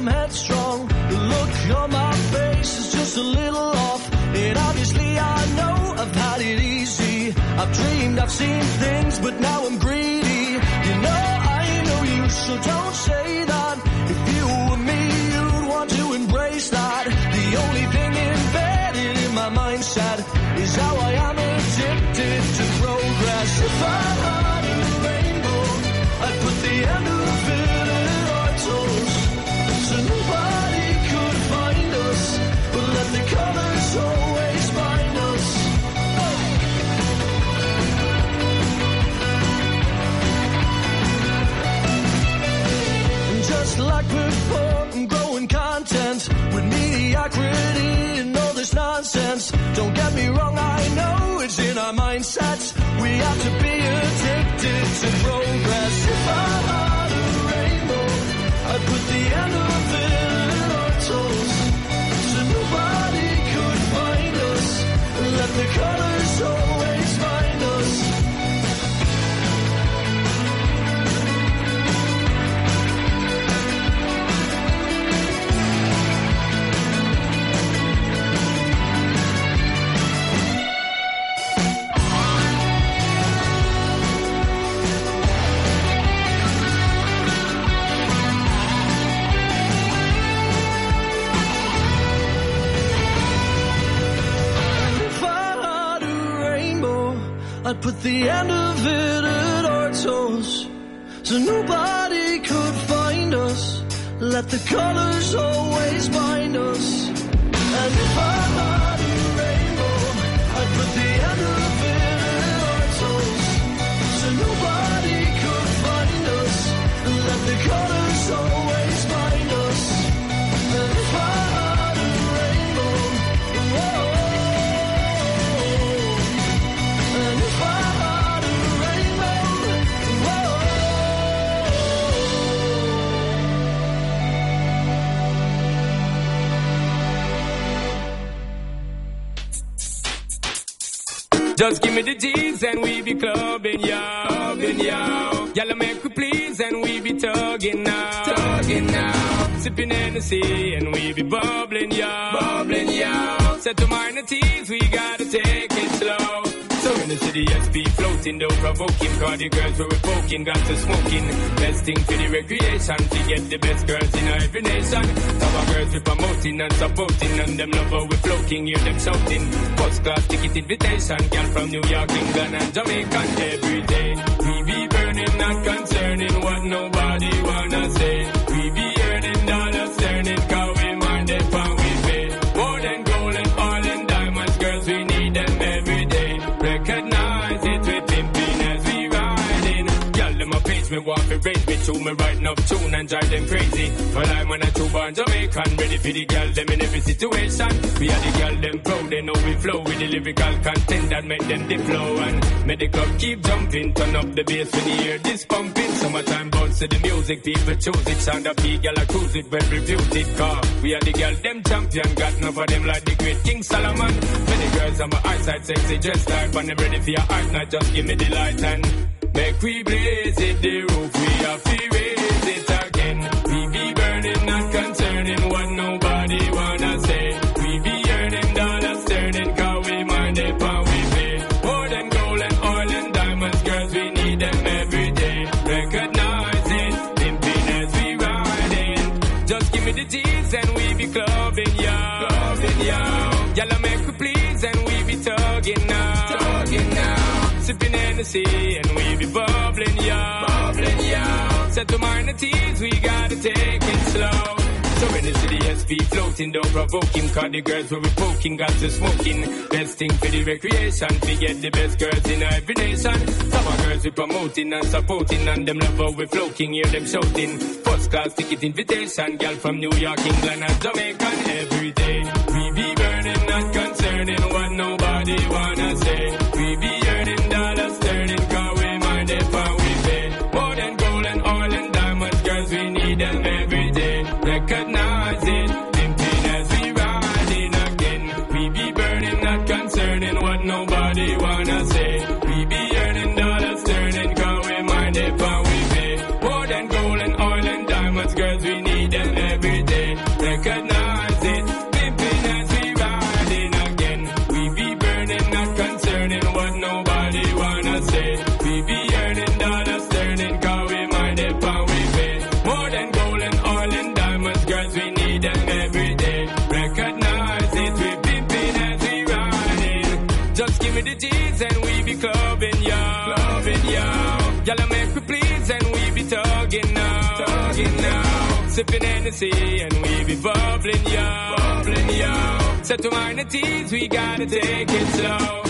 am headstrong. The look on my face is just a little off. And obviously I know I've had it easy. I've dreamed, I've seen things, but now I'm greedy. You know I know you, so don't say that. If you were me, you'd want to embrace that. The only thing embedded in my mindset is how I am addicted to progress. If I had a rainbow, I'd put the end of mediocrity and all this nonsense. Don't get me wrong, I know it's in our mindsets. We have to be addicted to progress. I'd put the end of it at our toes. So nobody could find us. Let the colors always bind us. Just give me the G's and we be clubbing. Clubbing, yo. Y'all make we please and we be tugging now. Tugging now. Sipping Hennessy and we be bubbling, yo. Bubbling, yo. Set to minor teas, we gotta take. So in the SP floating, though provoking. Cause the girls we were poking, got to smoking. Best thing for the recreation, to get the best girls in every nation. Our girls we promoting and supporting, and them lover we floating, hear them shouting. First class ticket invitation, girl from New York, England, and Jamaica every day. We be burning, not concerning what nobody wanna say. Page me to me writing up tune and drive them crazy. Well, I'm on a two born Jamaican, ready for the girl them in every situation. We are the girl them proud, they know we flow with the lyrical content that make them dip flow and make the club keep jumping. Turn up the bass when you hear this pumping. Summertime bounce to the music, people choose it. Sound up, the girl I cruise it, well reputed car. We are the girl them champion, got enough of them like the great King Solomon. Many girls on my eyesight, sexy dress like, and I'm ready for your heart, not just give me the light and make we blaze it, the roof we have to And we be bubbling, yo. Bubbling, yo. Set to minor teas, we gotta take it slow. So in the city, SP floating, don't provoke him, cause the girls were be poking, got to smoking. Best thing for the recreation, we get the best girls in every nation. Some of girls we promoting and supporting, and them lover we floating, hear them shouting. First class ticket invitation, girl from New York, England, and Jamaica every day. We be burning, not concerning what nobody wanna say. sipping Hennessy and we be bubbling, yo. Bubbling, yo. So to the teens, we gotta take it slow.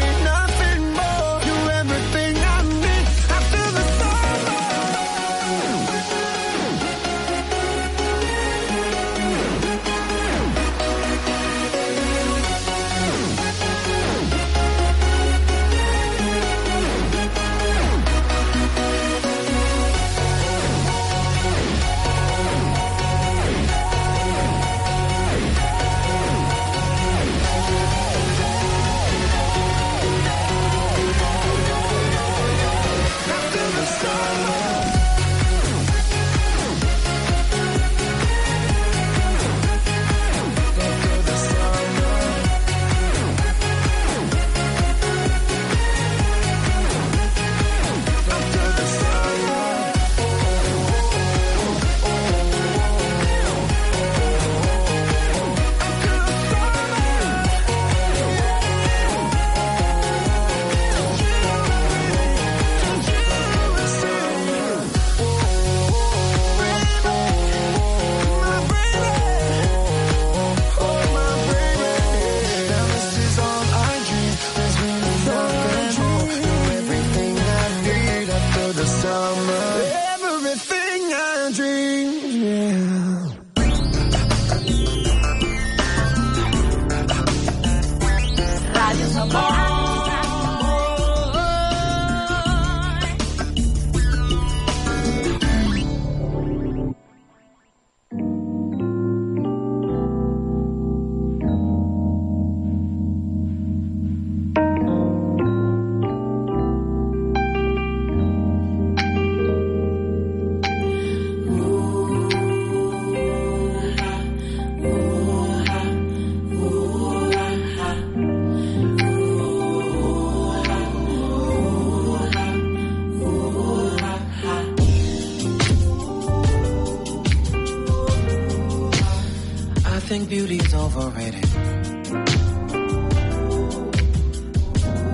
beauty's overrated.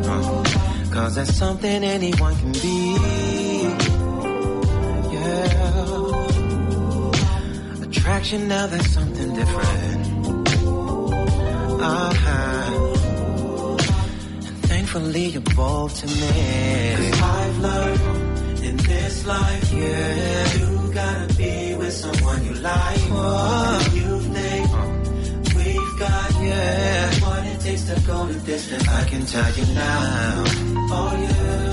Uh, Cause that's something anyone can be. Yeah. Attraction now that's something different. Uh-huh. And thankfully you both to me. Cause I've learned in this life, yeah. You gotta be with someone you like. Whoa yeah. What it takes to go the distance, I can tell you now. Oh yeah.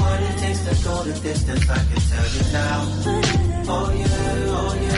What it takes to go the distance, I can tell you now. Oh yeah, oh yeah.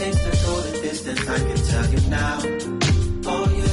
takes distance, I can tell you now. Oh, you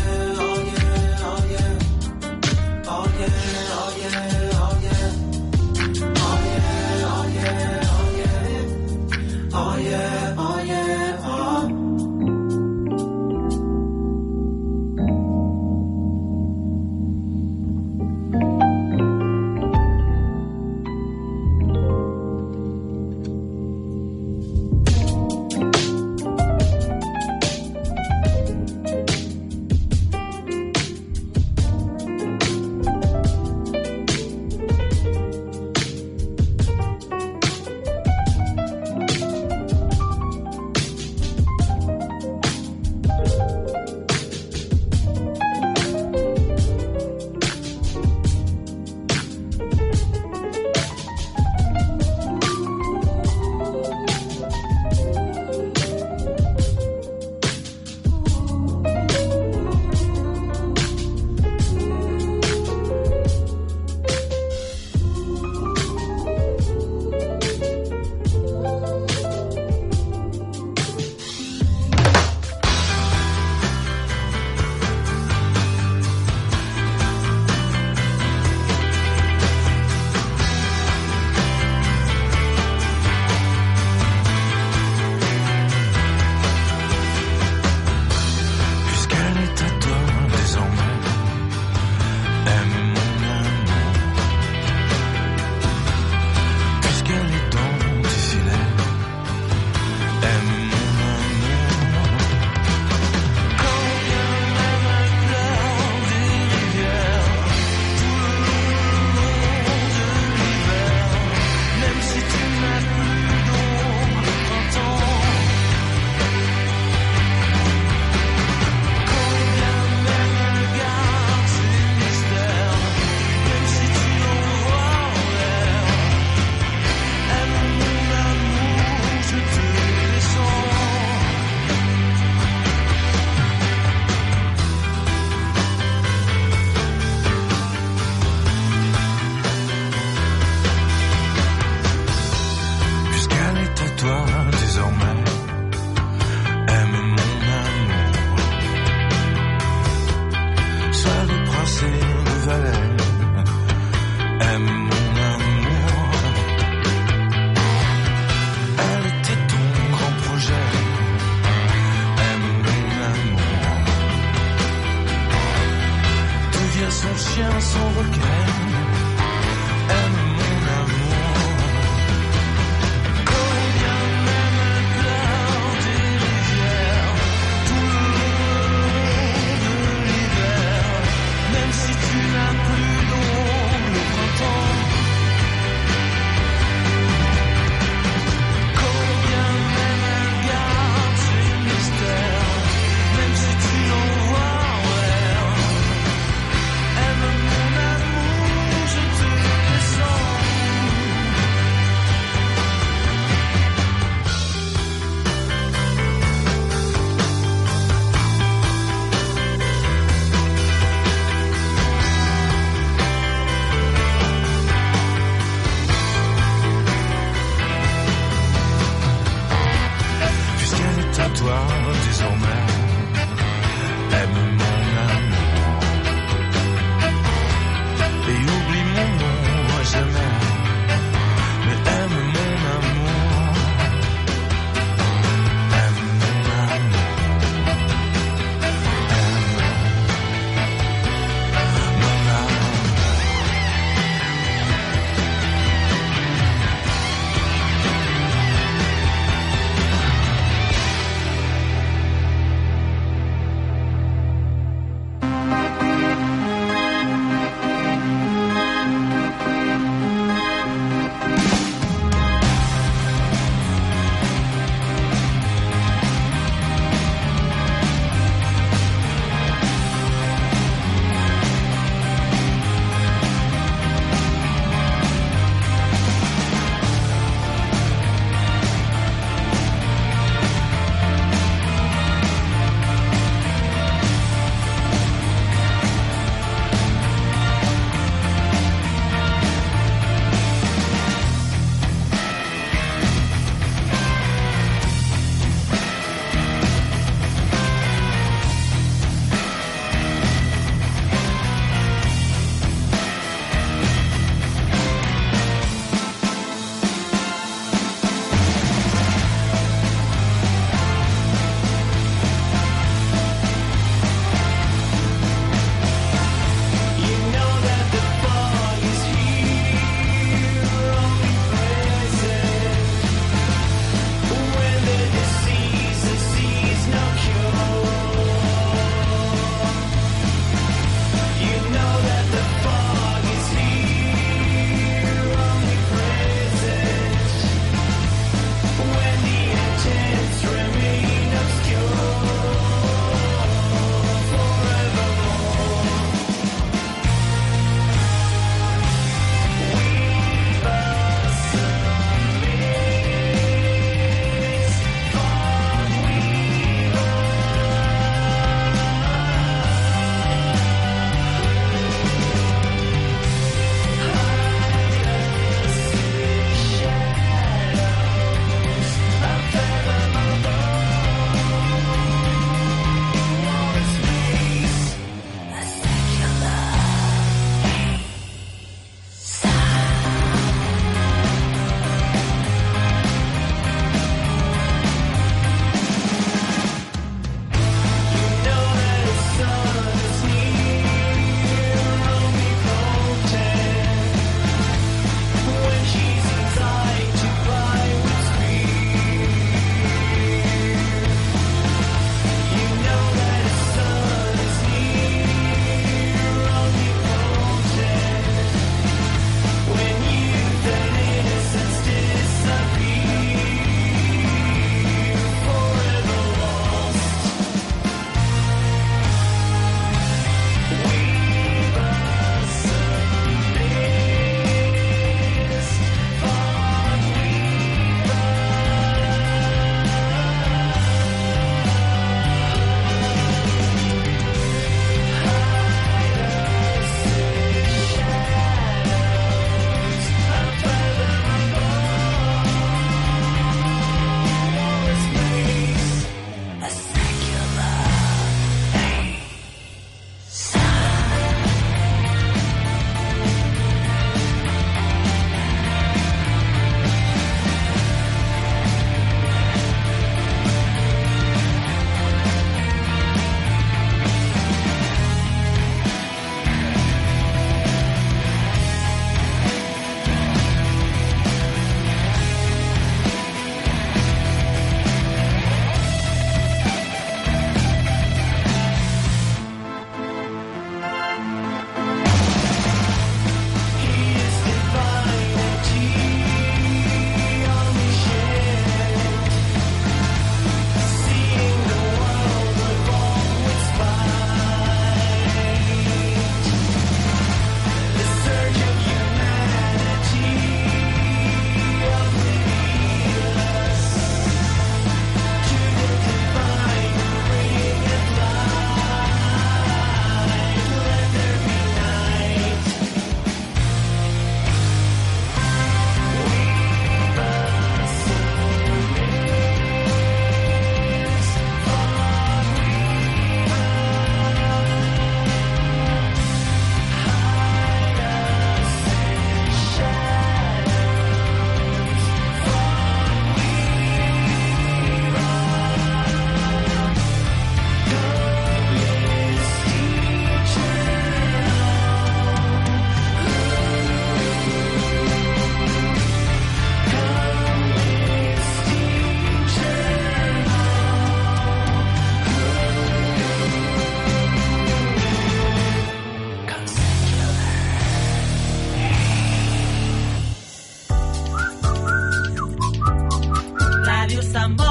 los.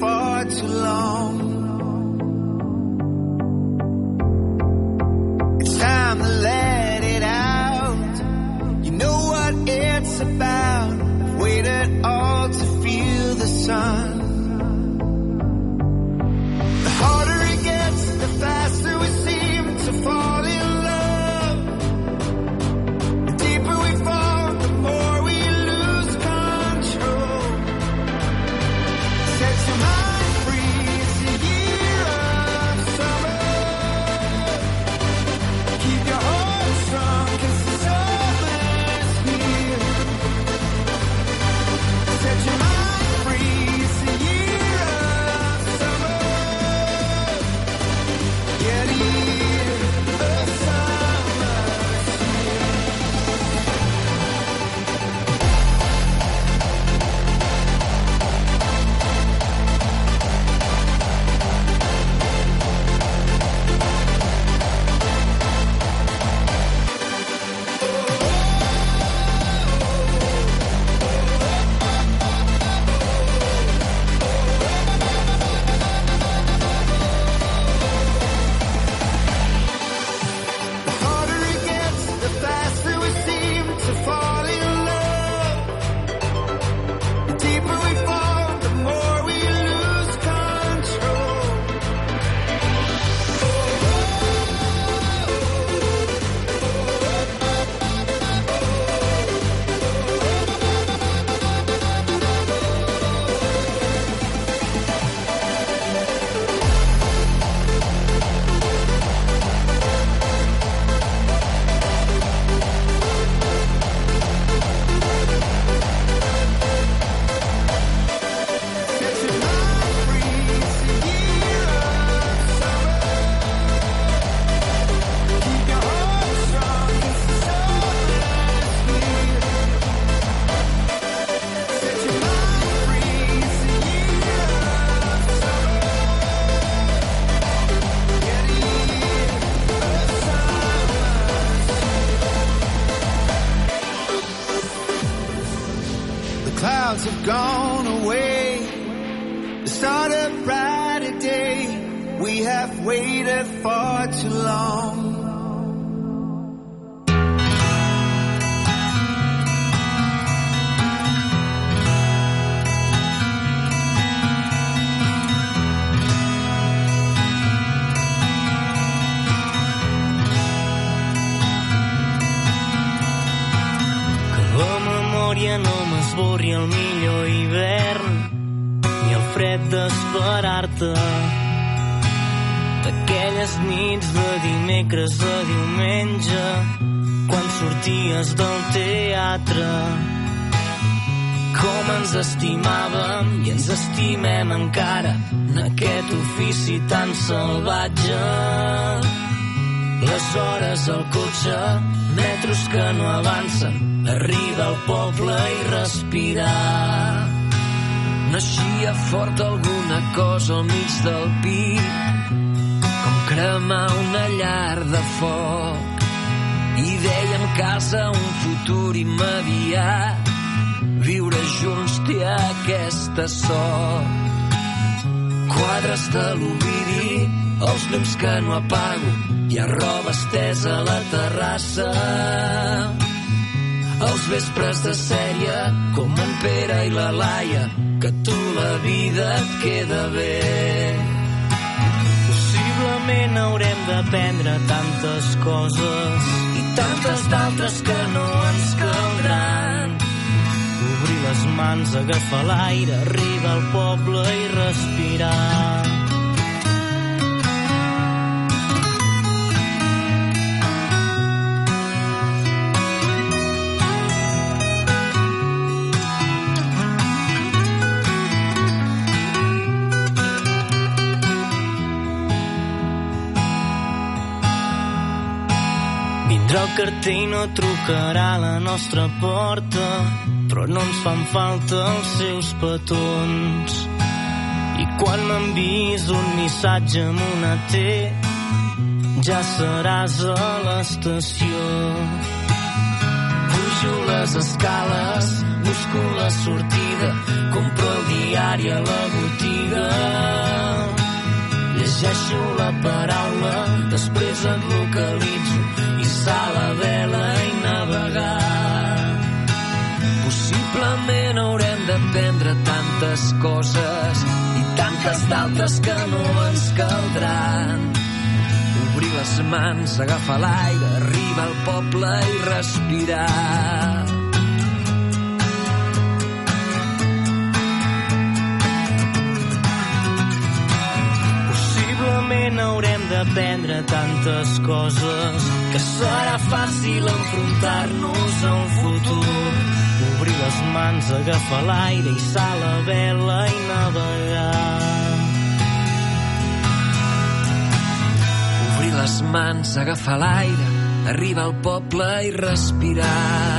Far too long. Futur immediat, viure junts té aquesta sort. Quadres de l'Ovidi, els llums que no apago, hi ha roba estesa a la terrassa. Els vespres de sèrie, com en Pere i la Laia, que a tu la vida et queda bé. Possiblement haurem d'aprendre tantes coses i tantes d'altres que no ens caldran. Obrir les mans, agafar l'aire, arribar al poble i respirar. Però el cartell no trucarà a la nostra porta, però no ens fan falta els seus petons. I quan m'envis un missatge amb una T, ja seràs a l'estació. Pujo les escales, busco la sortida, compro el diari a la botiga. Llegeixo la paraula, després et localitzo alçar la vela i navegar. Possiblement haurem d'aprendre tantes coses i tantes d'altres que no ens caldran. Obrir les mans, agafar l'aire, arribar al poble i respirar. possiblement haurem d'aprendre tantes coses que serà fàcil enfrontar-nos a un futur. Obrir les mans, agafar l'aire, i a la vela i navegar. Obrir les mans, agafar l'aire, arribar al poble i respirar.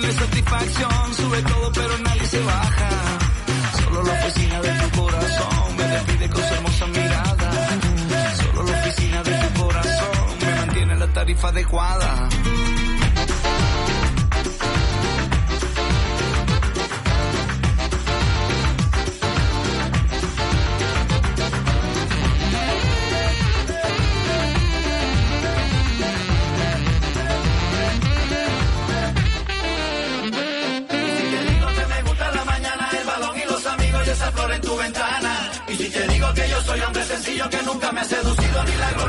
tiene satisfacción, sube todo pero nadie se baja. Solo la oficina de tu corazón me despide con su hermosa mirada. Solo la oficina de tu corazón me mantiene la tarifa adecuada. soy hombre sencillo que nunca me ha seducido ni la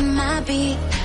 on my beat.